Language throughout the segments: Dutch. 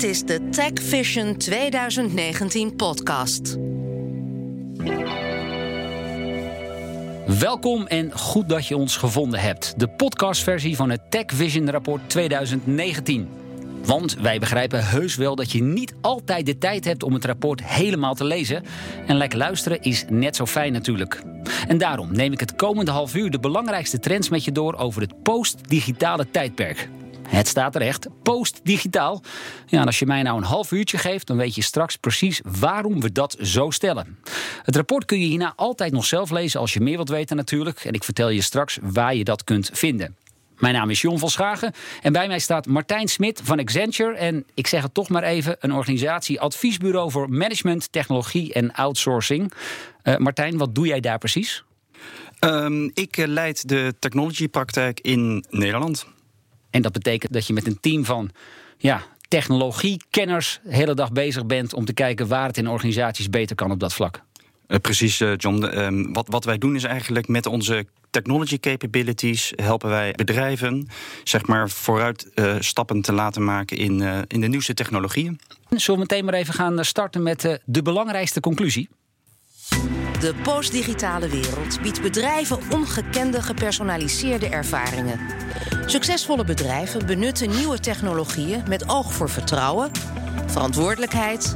Dit is de Tech Vision 2019 podcast. Welkom en goed dat je ons gevonden hebt. De podcastversie van het Tech Vision rapport 2019. Want wij begrijpen heus wel dat je niet altijd de tijd hebt om het rapport helemaal te lezen. En lekker luisteren is net zo fijn natuurlijk. En daarom neem ik het komende half uur de belangrijkste trends met je door over het post-digitale tijdperk. Het staat er echt, post-digitaal. Ja, en als je mij nou een half uurtje geeft, dan weet je straks precies waarom we dat zo stellen. Het rapport kun je hierna altijd nog zelf lezen als je meer wilt weten natuurlijk. En ik vertel je straks waar je dat kunt vinden. Mijn naam is Jon van Schagen en bij mij staat Martijn Smit van Accenture. En ik zeg het toch maar even, een organisatie adviesbureau voor management, technologie en outsourcing. Uh, Martijn, wat doe jij daar precies? Um, ik eh, leid de technology-praktijk in Nederland. En dat betekent dat je met een team van ja, technologiekenners de hele dag bezig bent om te kijken waar het in organisaties beter kan op dat vlak. Uh, precies, uh, John. Uh, wat, wat wij doen is eigenlijk met onze technology capabilities helpen wij bedrijven zeg maar, vooruit uh, stappen te laten maken in, in de nieuwste technologieën. Zullen we meteen maar even gaan starten met de belangrijkste conclusie? De postdigitale wereld biedt bedrijven ongekende gepersonaliseerde ervaringen. Succesvolle bedrijven benutten nieuwe technologieën met oog voor vertrouwen, verantwoordelijkheid,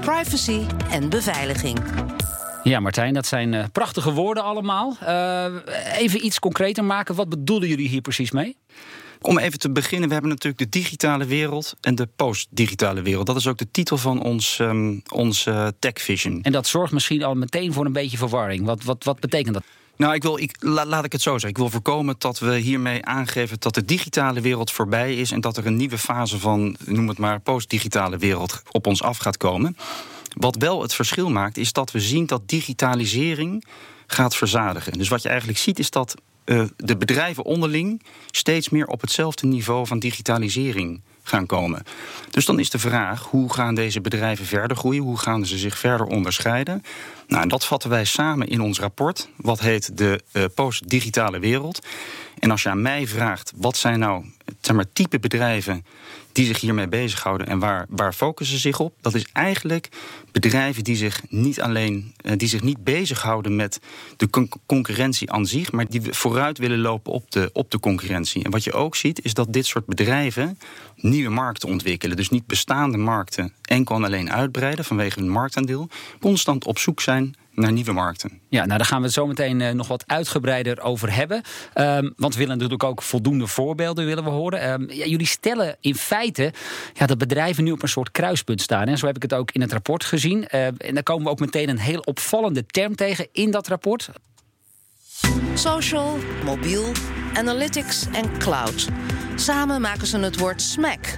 privacy en beveiliging. Ja, Martijn, dat zijn uh, prachtige woorden allemaal. Uh, even iets concreter maken. Wat bedoelen jullie hier precies mee? Om even te beginnen, we hebben natuurlijk de digitale wereld en de post-digitale wereld. Dat is ook de titel van ons, um, ons uh, Tech Vision. En dat zorgt misschien al meteen voor een beetje verwarring. Wat, wat, wat betekent dat? Nou, ik wil, ik, la, laat ik het zo zeggen. Ik wil voorkomen dat we hiermee aangeven dat de digitale wereld voorbij is en dat er een nieuwe fase van, noem het maar, post-digitale wereld op ons af gaat komen. Wat wel het verschil maakt, is dat we zien dat digitalisering gaat verzadigen. Dus wat je eigenlijk ziet, is dat uh, de bedrijven onderling steeds meer op hetzelfde niveau van digitalisering gaan komen. Dus dan is de vraag: hoe gaan deze bedrijven verder groeien? Hoe gaan ze zich verder onderscheiden? Nou, en dat vatten wij samen in ons rapport, wat heet de uh, post-digitale wereld. En als je aan mij vraagt, wat zijn nou zeg maar, type bedrijven die zich hiermee bezighouden en waar, waar focussen ze zich op? Dat is eigenlijk bedrijven die zich niet alleen die zich niet bezighouden met de con concurrentie aan zich, maar die vooruit willen lopen op de, op de concurrentie. En wat je ook ziet, is dat dit soort bedrijven nieuwe markten ontwikkelen. Dus niet bestaande markten enkel en alleen uitbreiden vanwege hun marktaandeel, constant op zoek zijn naar nieuwe markten. Ja, nou daar gaan we het zo meteen uh, nog wat uitgebreider over hebben. Um, want we willen natuurlijk ook voldoende voorbeelden willen we horen. Um, ja, jullie stellen in feite ja, dat bedrijven nu op een soort kruispunt staan. En zo heb ik het ook in het rapport gezien. Uh, en daar komen we ook meteen een heel opvallende term tegen in dat rapport. Social, mobiel, analytics en cloud. Samen maken ze het woord SMAC.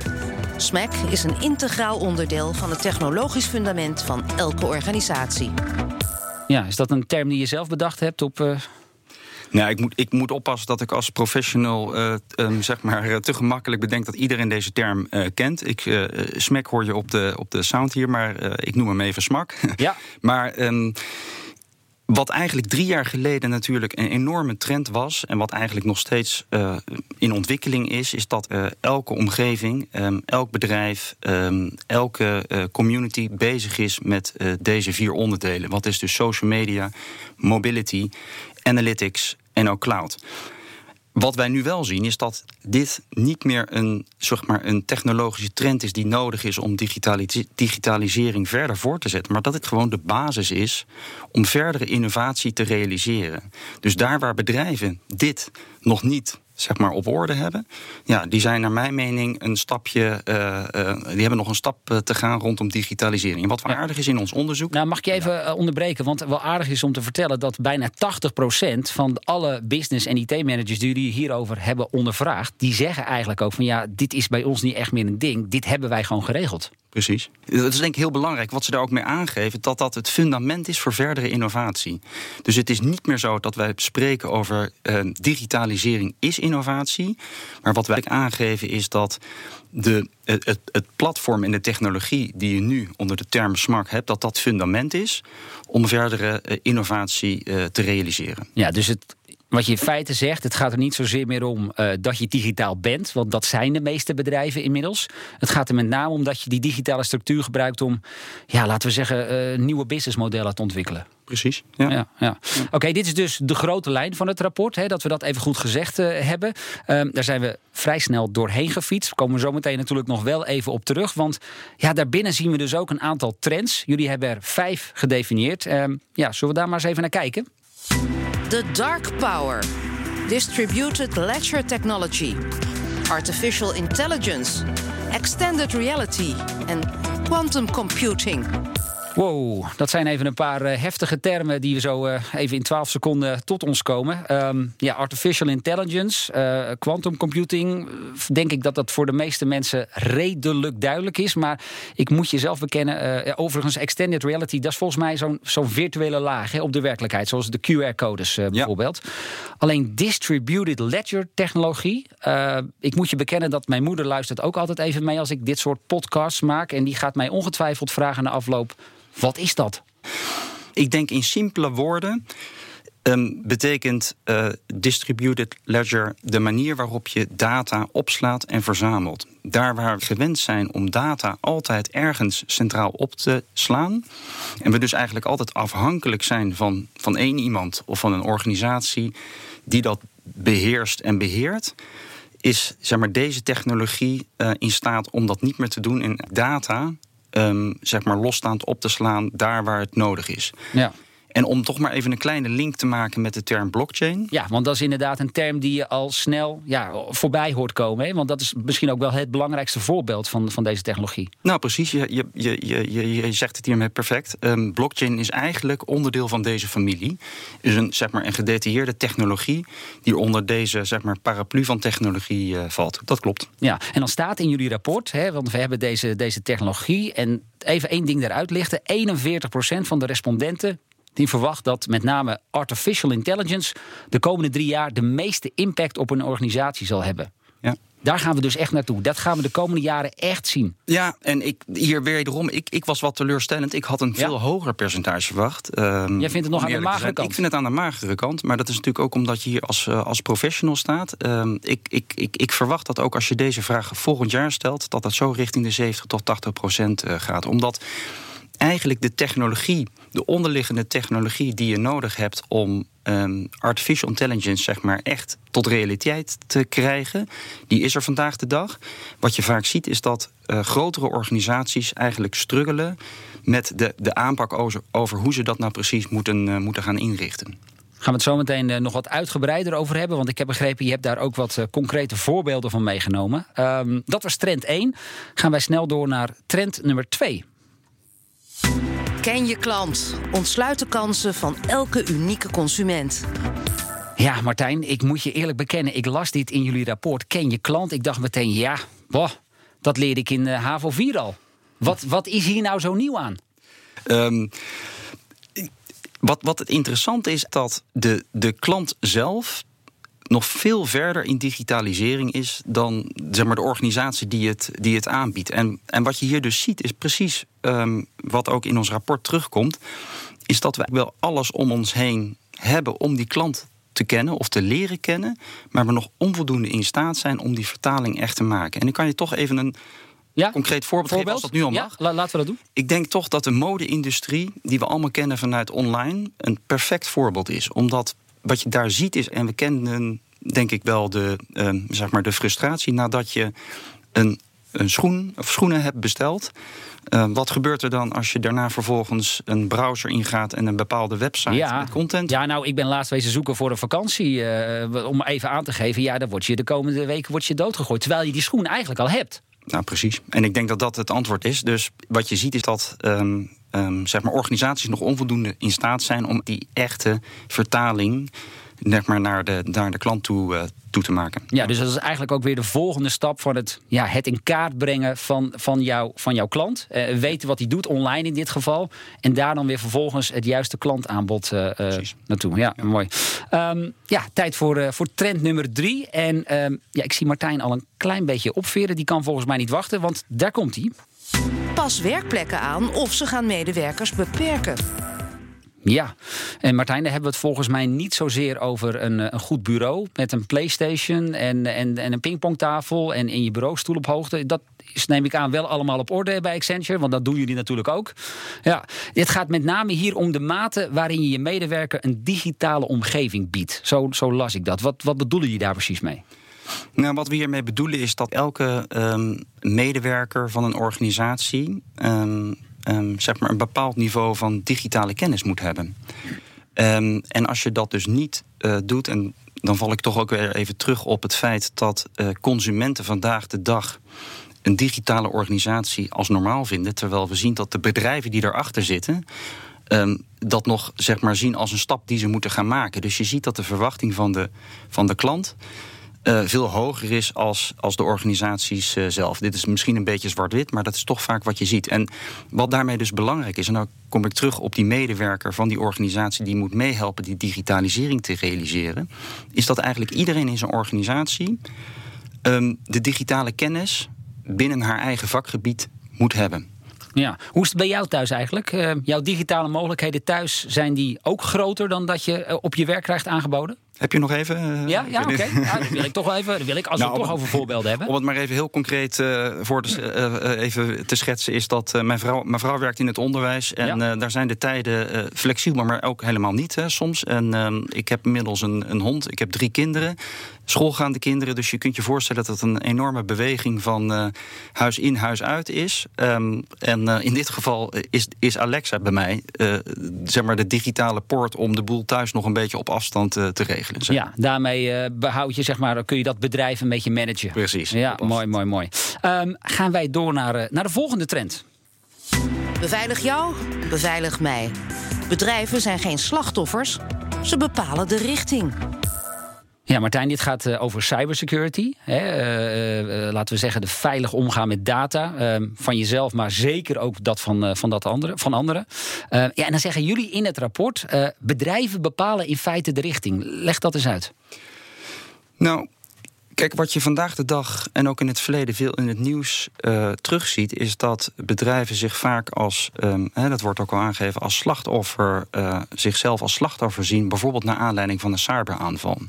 SMAC is een integraal onderdeel van het technologisch fundament van elke organisatie. Ja, is dat een term die je zelf bedacht hebt op. Uh... Nou, ik moet, ik moet oppassen dat ik als professional uh, um, zeg maar, te gemakkelijk bedenk dat iedereen deze term uh, kent. Ik, uh, smack hoor je op de, op de sound hier, maar ik noem hem even smak. Ja. maar. Um, wat eigenlijk drie jaar geleden natuurlijk een enorme trend was, en wat eigenlijk nog steeds uh, in ontwikkeling is, is dat uh, elke omgeving, um, elk bedrijf, um, elke uh, community bezig is met deze vier onderdelen. Wat is dus social media, mobility, analytics en ook cloud. Wat wij nu wel zien is dat dit niet meer een, zeg maar, een technologische trend is die nodig is om digitalis digitalisering verder voor te zetten, maar dat het gewoon de basis is om verdere innovatie te realiseren. Dus daar waar bedrijven dit nog niet zeg maar, op orde hebben. Ja, die zijn naar mijn mening een stapje. Uh, uh, die hebben nog een stap uh, te gaan rondom digitalisering. En wat wel ja. aardig is in ons onderzoek. Nou, mag ik je even ja. onderbreken? Want wel aardig is om te vertellen dat bijna 80% van alle business- en IT-managers die jullie hierover hebben ondervraagd, die zeggen eigenlijk ook van ja, dit is bij ons niet echt meer een ding. Dit hebben wij gewoon geregeld. Precies. Dat is denk ik heel belangrijk wat ze daar ook mee aangeven, dat dat het fundament is voor verdere innovatie. Dus het is niet meer zo dat wij spreken over uh, digitalisering is innovatie, maar wat wij aangeven is dat de, het, het, platform en de technologie die je nu onder de term SMART hebt, dat dat fundament is om verdere uh, innovatie uh, te realiseren. Ja, dus het wat je in feite zegt, het gaat er niet zozeer meer om uh, dat je digitaal bent, want dat zijn de meeste bedrijven inmiddels. Het gaat er met name om dat je die digitale structuur gebruikt om, ja, laten we zeggen, uh, nieuwe businessmodellen te ontwikkelen. Precies. Ja. ja, ja. Oké, dit is dus de grote lijn van het rapport. Hè, dat we dat even goed gezegd uh, hebben. Um, daar zijn we vrij snel doorheen gefietst. Komen we zo meteen natuurlijk nog wel even op terug. Want ja, daarbinnen zien we dus ook een aantal trends. Jullie hebben er vijf gedefinieerd. Um, ja, zullen we daar maar eens even naar kijken? The Dark Power. Distributed Ledger Technology. Artificial Intelligence. Extended Reality. En Quantum Computing. Wow, dat zijn even een paar uh, heftige termen die we zo uh, even in 12 seconden tot ons komen. Um, ja, artificial intelligence, uh, quantum computing. Denk ik dat dat voor de meeste mensen redelijk duidelijk is. Maar ik moet je zelf bekennen, overigens, extended reality, dat is volgens mij zo'n zo'n virtuele laag hè, op de werkelijkheid. Zoals de QR-codes bijvoorbeeld. Ja. Alleen distributed ledger technologie. ik moet je bekennen dat mijn moeder luistert ook altijd even mee als ik dit soort podcasts maak. En die gaat mij ongetwijfeld vragen na afloop. Wat is dat? Ik denk in simpele woorden. Um, betekent uh, distributed ledger de manier waarop je data opslaat en verzamelt. Daar waar we gewend zijn om data altijd ergens centraal op te slaan. En we dus eigenlijk altijd afhankelijk zijn van, van één iemand of van een organisatie die dat beheerst en beheert. Is zeg maar, deze technologie uh, in staat om dat niet meer te doen in data um, zeg maar losstaand op te slaan daar waar het nodig is. Ja. En om toch maar even een kleine link te maken met de term blockchain. Ja, want dat is inderdaad een term die je al snel ja, voorbij hoort komen. Hè? Want dat is misschien ook wel het belangrijkste voorbeeld van, van deze technologie. Nou, precies. Je, je, je, je, je zegt het hiermee perfect. Um, blockchain is eigenlijk onderdeel van deze familie. Is een, zeg maar, een gedetailleerde technologie die onder deze zeg maar, paraplu van technologie uh, valt. Dat klopt. Ja, en dan staat in jullie rapport, hè, want we hebben deze, deze technologie. En even één ding eruit lichten: 41% van de respondenten die verwacht dat met name artificial intelligence de komende drie jaar de meeste impact op een organisatie zal hebben. Ja. Daar gaan we dus echt naartoe. Dat gaan we de komende jaren echt zien. Ja, en ik, hier wederom, ik, ik was wat teleurstellend. Ik had een veel ja. hoger percentage verwacht. Um, Jij vindt het nog aan de magere kant? Ik vind het aan de magere kant. Maar dat is natuurlijk ook omdat je hier als, uh, als professional staat. Um, ik, ik, ik, ik verwacht dat ook als je deze vraag volgend jaar stelt... dat dat zo richting de 70 tot 80 procent uh, gaat. Omdat eigenlijk de technologie, de onderliggende technologie die je nodig hebt om um, artificial intelligence zeg maar echt tot realiteit te krijgen, die is er vandaag de dag. Wat je vaak ziet is dat uh, grotere organisaties eigenlijk struggelen met de, de aanpak over, hoe ze dat nou precies moeten, uh, moeten gaan inrichten. Gaan we het zo meteen uh, nog wat uitgebreider over hebben? Want ik heb begrepen, je hebt daar ook wat concrete voorbeelden van meegenomen. Um, dat was trend 1. Gaan wij snel door naar trend nummer 2. Ken je klant. Ontsluit de kansen van elke unieke consument. Ja, Martijn, ik moet je eerlijk bekennen. Ik las dit in jullie rapport. Ken je klant? Ik dacht meteen, ja, boh, dat leerde ik in uh, HAVO 4 al. Wat, wat is hier nou zo nieuw aan? Um, wat, wat het interessante is, dat de, de klant zelf nog veel verder in digitalisering is dan zeg maar, de organisatie die het, die het aanbiedt. En, en wat je hier dus ziet, is precies um, wat ook in ons rapport terugkomt, is dat we wel alles om ons heen hebben om die klant te kennen of te leren kennen, maar we nog onvoldoende in staat zijn om die vertaling echt te maken. En ik kan je toch even een ja? concreet voorbeeld, voorbeeld, geven als dat nu al mag. Ja, laten we dat doen. Ik denk toch dat de mode-industrie, die we allemaal kennen vanuit online, een perfect voorbeeld is. Omdat wat je daar ziet is, en we kennen denk ik wel de, uh, zeg maar de frustratie nadat je een, een schoen of schoenen hebt besteld. Uh, wat gebeurt er dan als je daarna vervolgens een browser ingaat en een bepaalde website ja, met content? Ja, nou, ik ben laatst wezen zoeken voor een vakantie. Uh, om even aan te geven, ja, dan word je de komende weken word je doodgegooid. Terwijl je die schoen eigenlijk al hebt. Nou, precies. En ik denk dat dat het antwoord is. Dus wat je ziet is dat um, um, zeg maar organisaties nog onvoldoende in staat zijn om die echte vertaling net maar naar de, naar de klant toe, uh, toe te maken. Ja, dus dat is eigenlijk ook weer de volgende stap van het, ja, het in kaart brengen van, van, jou, van jouw klant. Uh, weten wat hij doet, online in dit geval. En daar dan weer vervolgens het juiste klantaanbod uh, naartoe. Ja, ja. mooi. Um, ja, tijd voor, voor trend nummer drie. En um, ja, ik zie Martijn al een klein beetje opveren. Die kan volgens mij niet wachten, want daar komt hij. Pas werkplekken aan of ze gaan medewerkers beperken. Ja, en Martijn, daar hebben we het volgens mij niet zozeer over een, een goed bureau met een PlayStation en, en, en een pingpongtafel en in je bureaustoel op hoogte. Dat neem ik aan, wel allemaal op orde bij Accenture, want dat doen jullie natuurlijk ook. Ja, het gaat met name hier om de mate waarin je je medewerker een digitale omgeving biedt. Zo, zo las ik dat. Wat, wat bedoelen jullie daar precies mee? Nou, wat we hiermee bedoelen is dat elke um, medewerker van een organisatie um, um, zeg maar een bepaald niveau van digitale kennis moet hebben. en als je dat dus niet uh, doet, en dan val ik toch ook weer even terug op het feit dat uh, consumenten vandaag de dag een digitale organisatie als normaal vinden, terwijl we zien dat de bedrijven die erachter zitten. Dat nog zeg maar, zien als een stap die ze moeten gaan maken. Dus je ziet dat de verwachting van de, van de klant uh, veel hoger is als, als de organisaties uh, zelf. Dit is misschien een beetje zwart-wit, maar dat is toch vaak wat je ziet. En wat daarmee dus belangrijk is, en dan kom ik terug op die medewerker van die organisatie die moet meehelpen die digitalisering te realiseren, is dat eigenlijk iedereen in zijn organisatie um, de digitale kennis binnen haar eigen vakgebied moet hebben. Ja. Hoe is het bij jou thuis eigenlijk? Uh, jouw digitale mogelijkheden thuis, zijn die ook groter dan dat je op je werk krijgt aangeboden? Heb je nog even? Uh, ja, ja oké. Okay. Ja, dat wil ik toch wel even. Dat wil ik als nou, we het toch over voorbeelden hebben. Om het maar even heel concreet uh, voor te, uh, even te schetsen, is dat mijn, vrouw, mijn vrouw werkt in het onderwijs. En ja. daar zijn de tijden flexibel, maar ook helemaal niet hè, soms. En ehm, ik heb inmiddels een, een hond. Ik heb drie kinderen schoolgaande kinderen. Dus je kunt je voorstellen dat het een enorme beweging van uh, huis in, huis uit is. Um, en uh, in dit geval is, is Alexa bij mij uh, zeg maar de digitale poort om de boel thuis nog een beetje op afstand te regelen. Zeg. Ja, daarmee behoud je, zeg maar, kun je dat bedrijf een beetje managen. Precies. Ja, mooi, mooi, mooi. Um, gaan wij door naar, naar de volgende trend. Beveilig jou, beveilig mij. Bedrijven zijn geen slachtoffers, ze bepalen de richting. Ja, Martijn, dit gaat uh, over cybersecurity. Hè? Uh, uh, laten we zeggen, de veilig omgaan met data. Ehm, van jezelf, maar zeker ook dat van, van, dat andere, van anderen. ja, en dan zeggen jullie in het rapport: bedrijven bepalen in feite de richting. Leg dat eens uit. Nou, Kijk, wat je vandaag de dag en ook in het verleden veel in het nieuws uh, terugziet, is dat bedrijven zich vaak als, um, hè, dat wordt ook al aangegeven, als slachtoffer, uh, zichzelf als slachtoffer zien, bijvoorbeeld naar aanleiding van een cyberaanval.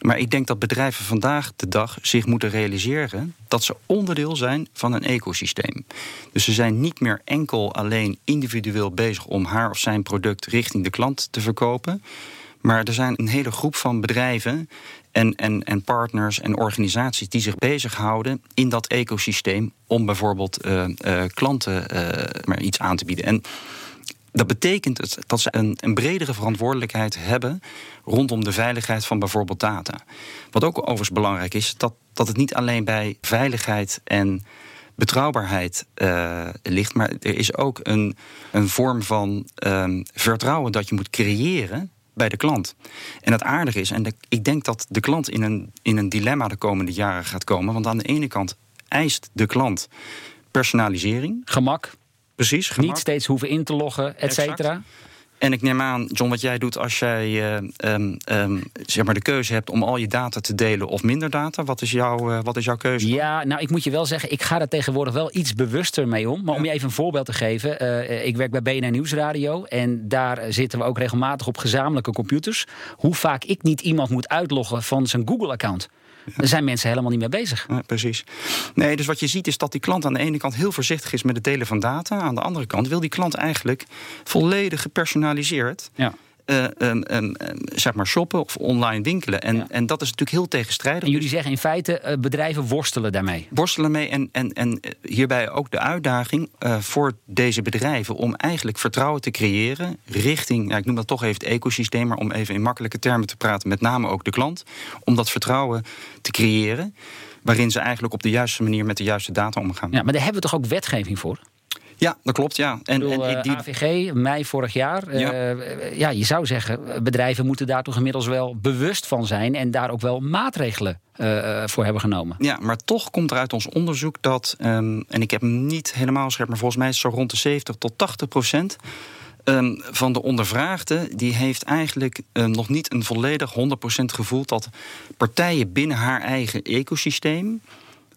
Maar ik denk dat bedrijven vandaag de dag zich moeten realiseren dat ze onderdeel zijn van een ecosysteem. Dus ze zijn niet meer enkel alleen individueel bezig om haar of zijn product richting de klant te verkopen. Maar er zijn een hele groep van bedrijven en, en, en partners en organisaties die zich bezighouden in dat ecosysteem om bijvoorbeeld uh, uh, klanten uh, maar iets aan te bieden. En dat betekent dat ze een, een, bredere verantwoordelijkheid hebben rondom de veiligheid van bijvoorbeeld data. Wat ook overigens belangrijk is, dat, dat het niet alleen bij veiligheid en betrouwbaarheid ligt, maar er is ook een, een vorm van uh, vertrouwen dat je moet creëren bij de klant. En het aardige is, en de, ik denk dat de klant in een, in een dilemma de komende jaren gaat komen, want aan de ene kant eist de klant personalisering. Gemak. Precies, gemak. Niet steeds hoeven in te loggen, et cetera. En ik neem aan, John, wat jij doet als jij uh, um, um, zeg maar de keuze hebt om al je data te delen of minder data. Wat is, jouw, uh, wat is jouw keuze? Ja, nou, ik moet je wel zeggen, ik ga er tegenwoordig wel iets bewuster mee om. Maar ja. om je even een voorbeeld te geven. Uh, ik werk bij BNR Nieuwsradio. En daar zitten we ook regelmatig op gezamenlijke computers. Hoe vaak ik niet iemand moet uitloggen van zijn Google-account. Daar zijn mensen helemaal niet mee bezig. Ja, precies. Nee, dus wat je ziet is dat die klant aan de ene kant heel voorzichtig is met het delen van data. Aan de andere kant wil die klant eigenlijk volledig gepersonaliseerd. Ja. Uh, um, um, zeg maar shoppen of online winkelen. En, ja. en dat is natuurlijk heel tegenstrijdig. En jullie zeggen in feite, uh, bedrijven worstelen daarmee. Worstelen mee en, en, en hierbij ook de uitdaging uh, voor deze bedrijven om eigenlijk vertrouwen te creëren richting, ja, ik noem dat toch even het ecosysteem, maar om even in makkelijke termen te praten, met name ook de klant, om dat vertrouwen te creëren waarin ze eigenlijk op de juiste manier met de juiste data omgaan. Ja, maar daar hebben we toch ook wetgeving voor? Ja, dat klopt, ja. En, bedoel, en die... AVG, mei vorig jaar. Ja. Uh, ja, je zou zeggen, bedrijven moeten daar toch inmiddels wel bewust van zijn... en daar ook wel maatregelen uh, voor hebben genomen. Ja, maar toch komt er uit ons onderzoek dat... Um, en ik heb hem niet helemaal scherp, maar volgens mij is het zo rond de 70 tot 80 procent... Um, van de ondervraagden die heeft eigenlijk um, nog niet een volledig 100% gevoel dat partijen binnen haar eigen ecosysteem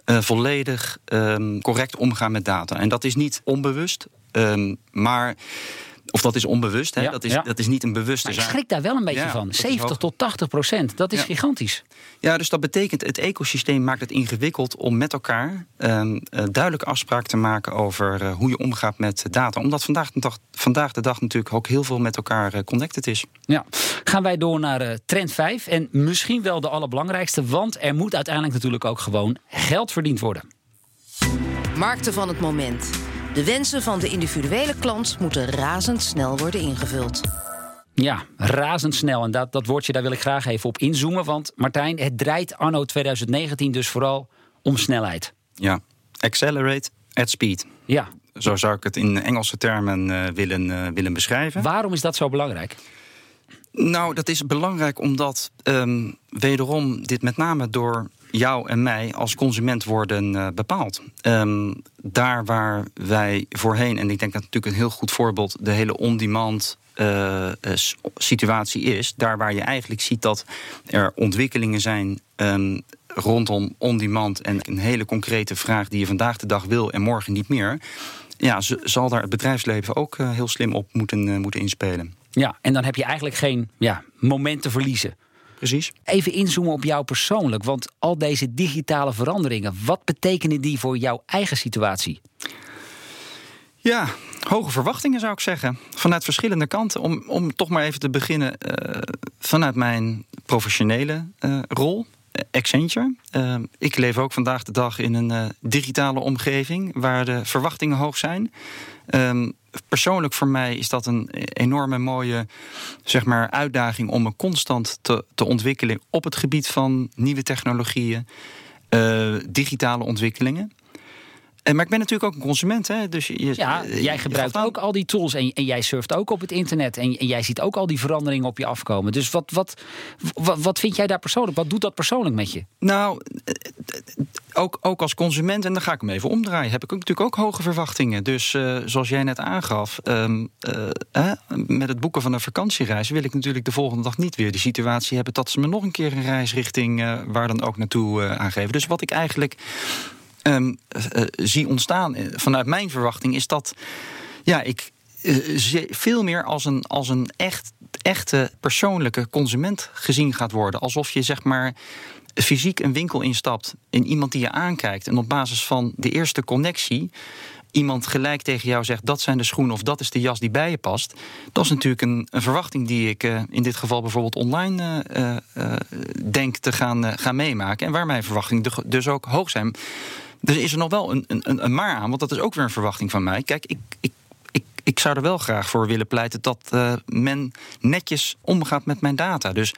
uh, volledig um, correct omgaan met data. En dat is niet onbewust, um, maar Of dat is onbewust, hè? dat, is, dat is niet een bewuste maar zaak. Ik schrik daar wel een beetje van. 70 tot 80 procent, dat is gigantisch. Ja, dus dat betekent het ecosysteem maakt het ingewikkeld om met elkaar um, duidelijke afspraken te maken over uh, hoe je omgaat met data. Omdat vandaag de, dag, vandaag de dag natuurlijk ook heel veel met elkaar uh, connected is. Ja, gaan wij door naar uh, trend 5. En misschien wel de allerbelangrijkste, want er moet uiteindelijk natuurlijk ook gewoon geld verdiend worden. Markten van het moment. De wensen van de individuele klant moeten razendsnel worden ingevuld. Ja, razendsnel. En dat, dat woordje, daar wil ik graag even op inzoomen. Want Martijn, het draait anno 2019 dus vooral om snelheid. Ja, accelerate at speed. Ja. Zo zou ik het in Engelse termen uh, willen, uh, willen beschrijven. Waarom is dat zo belangrijk? Nou, dat is belangrijk omdat um, wederom dit met name door jou en mij als consument worden uh, bepaald. Um, daar waar wij voorheen, en ik denk dat natuurlijk een heel goed voorbeeld de hele on-demand uh, situatie is, daar waar je eigenlijk ziet dat er ontwikkelingen zijn. Um, rondom on-demand en een hele concrete vraag die je vandaag de dag wil en morgen niet meer. Ja, zal daar het bedrijfsleven ook heel slim op moeten, moeten inspelen. Ja, en dan heb je eigenlijk geen ja, moment te verliezen. Precies. Even inzoomen op jou persoonlijk. Want al deze digitale veranderingen, wat betekenen die voor jouw eigen situatie? Ja, hoge verwachtingen zou ik zeggen. Vanuit verschillende kanten. Om, om toch maar even te beginnen uh, vanuit mijn professionele uh, rol. Accenture. Uh, ik leef ook vandaag de dag in een digitale omgeving waar de verwachtingen hoog zijn. Um, persoonlijk voor mij is dat een enorme mooie zeg maar, uitdaging om me constant te, te ontwikkelen op het gebied van nieuwe technologieën, uh, digitale ontwikkelingen. En, maar ik ben natuurlijk ook een consument. Hè? Dus je, ja, jij gebruikt ook al die tools en, en, jij surft ook op het internet. En, en, jij ziet ook al die veranderingen op je afkomen. Dus wat, wat, wat, wat, vind jij daar persoonlijk? Wat doet dat persoonlijk met je? Nou, ook, ook als consument, en dan ga ik hem even omdraaien, heb ik natuurlijk ook hoge verwachtingen. Dus uh, zoals jij net aangaf, um, uh, met het boeken van een vakantiereis wil ik natuurlijk de volgende dag niet weer die situatie hebben dat ze me nog een keer een reisrichting uh, waar dan ook naartoe aangeven. Dus wat ik eigenlijk um, uh, zie ontstaan vanuit mijn verwachting is dat ja, ik uh, veel meer als een, als een echt, echte persoonlijke consument gezien gaat worden. Alsof je zeg maar fysiek een winkel instapt in iemand die je aankijkt en op basis van de eerste connectie iemand gelijk tegen jou zegt dat zijn de schoenen of dat is de jas die bij je past. Dat is natuurlijk een, een verwachting die ik in dit geval bijvoorbeeld online denk te gaan, gaan meemaken. En waar mijn verwachtingen dus ook hoog zijn. Dus is er nog wel een, een, een maar aan, want dat is ook weer een verwachting van mij. Kijk, ik, ik, ik, ik zou er wel graag voor willen pleiten dat uh, men netjes omgaat met mijn data. Dus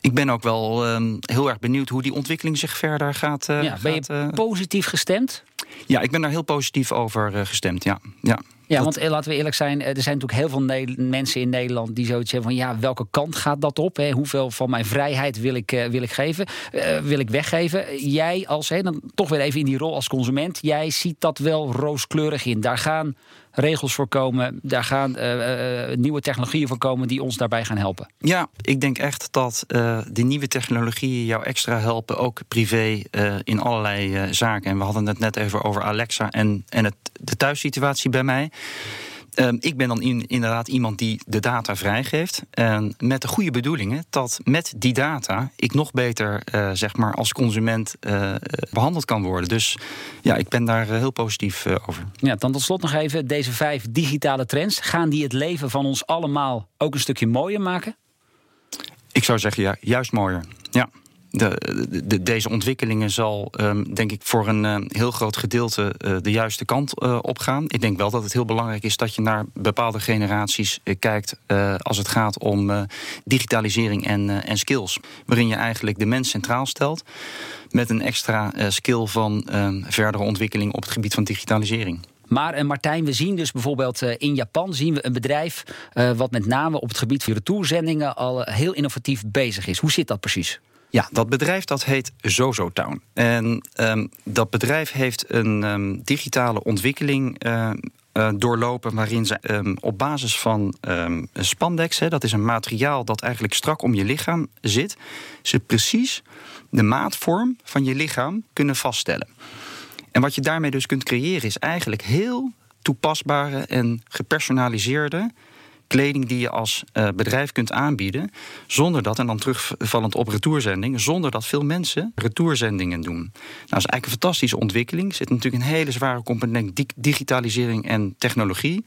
ik ben ook wel uh, heel erg benieuwd hoe die ontwikkeling zich verder gaat. Uh, ja, ben je gaat, positief gestemd? Ja, ik ben daar heel positief over gestemd. Ja, ja. Ja, want laten we eerlijk zijn, er zijn natuurlijk heel veel mensen in Nederland die zoiets hebben van ja, welke kant gaat dat op? Hè? Hoeveel van mijn vrijheid wil ik, uh, wil ik geven, uh, wil ik weggeven? Jij als, hè, dan toch weer even in die rol als consument, jij ziet dat wel rooskleurig in. Daar gaan regels voor komen, daar gaan uh, nieuwe technologieën voor komen die ons daarbij gaan helpen. Ja, ik denk echt dat die nieuwe technologieën jou extra helpen, ook privé in allerlei zaken. En we hadden het net even over Alexa en, en het, de thuissituatie bij mij. Um, ik ben dan in, inderdaad iemand die de data vrijgeeft. En met de goede bedoelingen dat met die data ik nog beter uh, zeg maar als consument uh, behandeld kan worden. Dus ja, ik ben daar heel positief over. Ja, dan tot slot nog even deze vijf digitale trends. Gaan die het leven van ons allemaal ook een stukje mooier maken? Ik zou zeggen ja, juist mooier. Ja de, de, deze ontwikkelingen zal, um, denk ik, voor een uh, heel groot gedeelte uh, de juiste kant uh, opgaan. Ik denk wel dat het heel belangrijk is dat je naar bepaalde generaties kijkt als het gaat om digitalisering en, en skills. Waarin je eigenlijk de mens centraal stelt met een extra skill van ehm, verdere ontwikkeling op het gebied van digitalisering. Maar Martijn, we zien dus bijvoorbeeld in Japan zien we een bedrijf wat met name op het gebied van retourzendingen al heel innovatief bezig is. Hoe zit dat precies? Ja, dat bedrijf dat heet Zozo Town. En um, dat bedrijf heeft een um, digitale ontwikkeling uh, uh, doorlopen waarin ze um, op basis van spandex, hè, dat is een materiaal dat eigenlijk strak om je lichaam zit, ze precies de maatvorm van je lichaam kunnen vaststellen. En wat je daarmee dus kunt creëren is eigenlijk heel toepasbare en gepersonaliseerde kleding die je als uh, bedrijf kunt aanbieden. Zonder dat, en dan terugvallend op retourzending, zonder dat veel mensen retourzendingen doen. Nou, dat is eigenlijk een fantastische ontwikkeling. Er zit natuurlijk een hele zware component digitalisering en technologie.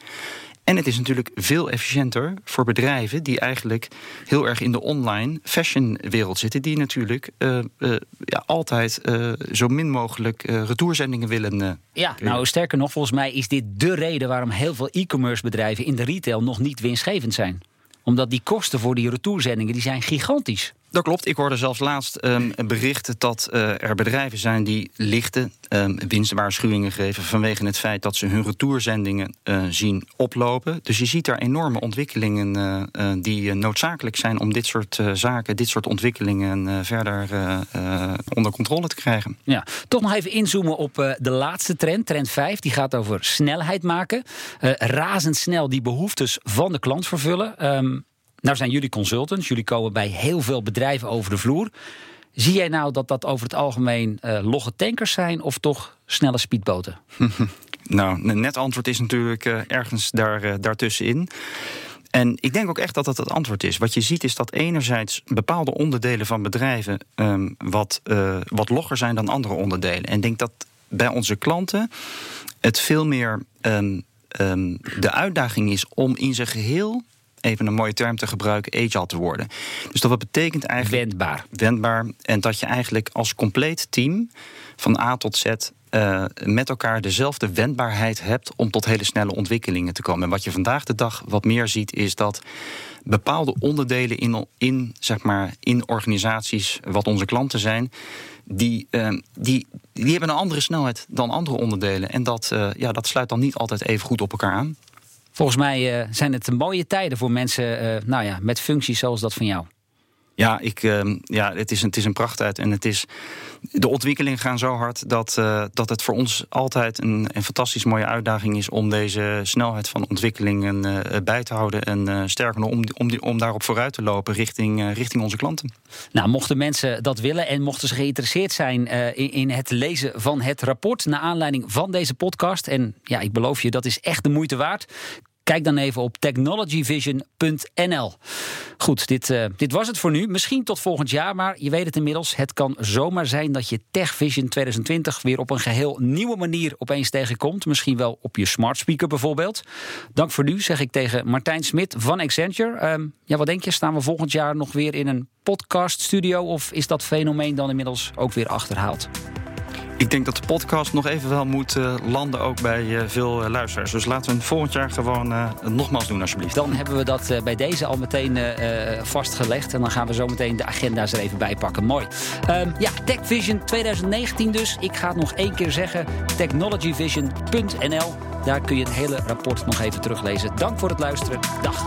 En het is natuurlijk veel efficiënter voor bedrijven die eigenlijk heel erg in de online fashionwereld zitten, die natuurlijk uh, uh, ja, altijd uh, zo min mogelijk retourzendingen willen. ja, nou sterker nog, volgens mij is dit de reden waarom heel veel e-commerce bedrijven in de retail nog niet winstgevend zijn. Omdat die kosten voor die retourzendingen die zijn gigantisch. Dat klopt. Ik hoorde zelfs laatst um, een bericht dat uh, er bedrijven zijn die lichte um, winstwaarschuwingen geven vanwege het feit dat ze hun retourzendingen uh, zien oplopen. Dus je ziet daar enorme ontwikkelingen uh, die noodzakelijk zijn om dit soort zaken, dit soort ontwikkelingen verder onder controle te krijgen. Ja, toch nog even inzoomen op de laatste trend, trend 5. Die gaat over snelheid maken. razendsnel die behoeftes van de klant vervullen. Um, nou zijn jullie consultants, jullie komen bij heel veel bedrijven over de vloer. Zie jij nou dat dat over het algemeen uh, logge tankers zijn of toch snelle speedboten? nou, een net antwoord is natuurlijk uh, ergens daar, uh, daartussenin. En ik denk ook echt dat dat het antwoord is. Wat je ziet is dat enerzijds bepaalde onderdelen van bedrijven um, wat, wat logger zijn dan andere onderdelen. En ik denk dat bij onze klanten het veel meer um, um, de uitdaging is om in zijn geheel even een mooie term te gebruiken, agile te worden. Dus dat betekent eigenlijk. Wendbaar. Wendbaar. En dat je eigenlijk als compleet team van A tot Z uh, met elkaar dezelfde wendbaarheid hebt om tot hele snelle ontwikkelingen te komen. En wat je vandaag de dag wat meer ziet, is dat bepaalde onderdelen in, in, zeg maar, in organisaties, wat onze klanten zijn, die, uh, die, die hebben een andere snelheid dan andere onderdelen. En dat, uh, ja, dat sluit dan niet altijd even goed op elkaar aan. Volgens mij uh, zijn het mooie tijden voor mensen uh, nou ja, met functies zoals dat van jou. Ja, ik, uh, ja het, is het is een prachttijd. En het is, de ontwikkelingen gaan zo hard dat, uh, dat het voor ons altijd een, een fantastisch mooie uitdaging is om deze snelheid van ontwikkelingen uh, bij te houden. En sterker om, om, om daarop vooruit te lopen richting, richting onze klanten. Nou, mochten mensen dat willen en mochten ze geïnteresseerd zijn in, in het lezen van het rapport naar aanleiding van deze podcast. En ja, ik beloof je, dat is echt de moeite waard. Kijk dan even op technologyvision.nl. Goed, dit, uh, dit was het voor nu. Misschien tot volgend jaar, maar je weet het inmiddels. Het kan zomaar zijn dat je TechVision 2020 weer op een geheel nieuwe manier opeens tegenkomt. Misschien wel op je smart speaker bijvoorbeeld. Dank voor nu, zeg ik tegen Martijn Smit van Accenture. Uh, ja, wat denk je? Staan we volgend jaar nog weer in een podcaststudio? Of is dat fenomeen dan inmiddels ook weer achterhaald? Ik denk dat de podcast nog even wel moet uh, landen ook bij uh, veel uh, luisteraars. Dus laten we het volgend jaar gewoon nogmaals doen alsjeblieft. Dan hebben we dat bij deze al meteen vastgelegd. En dan gaan we zo meteen de agenda's er even bij pakken. Mooi. Um, ja, TechVision 2019 dus. Ik ga het nog één keer zeggen. technologyvision.nl. Daar kun je het hele rapport nog even teruglezen. Dank voor het luisteren. Dag.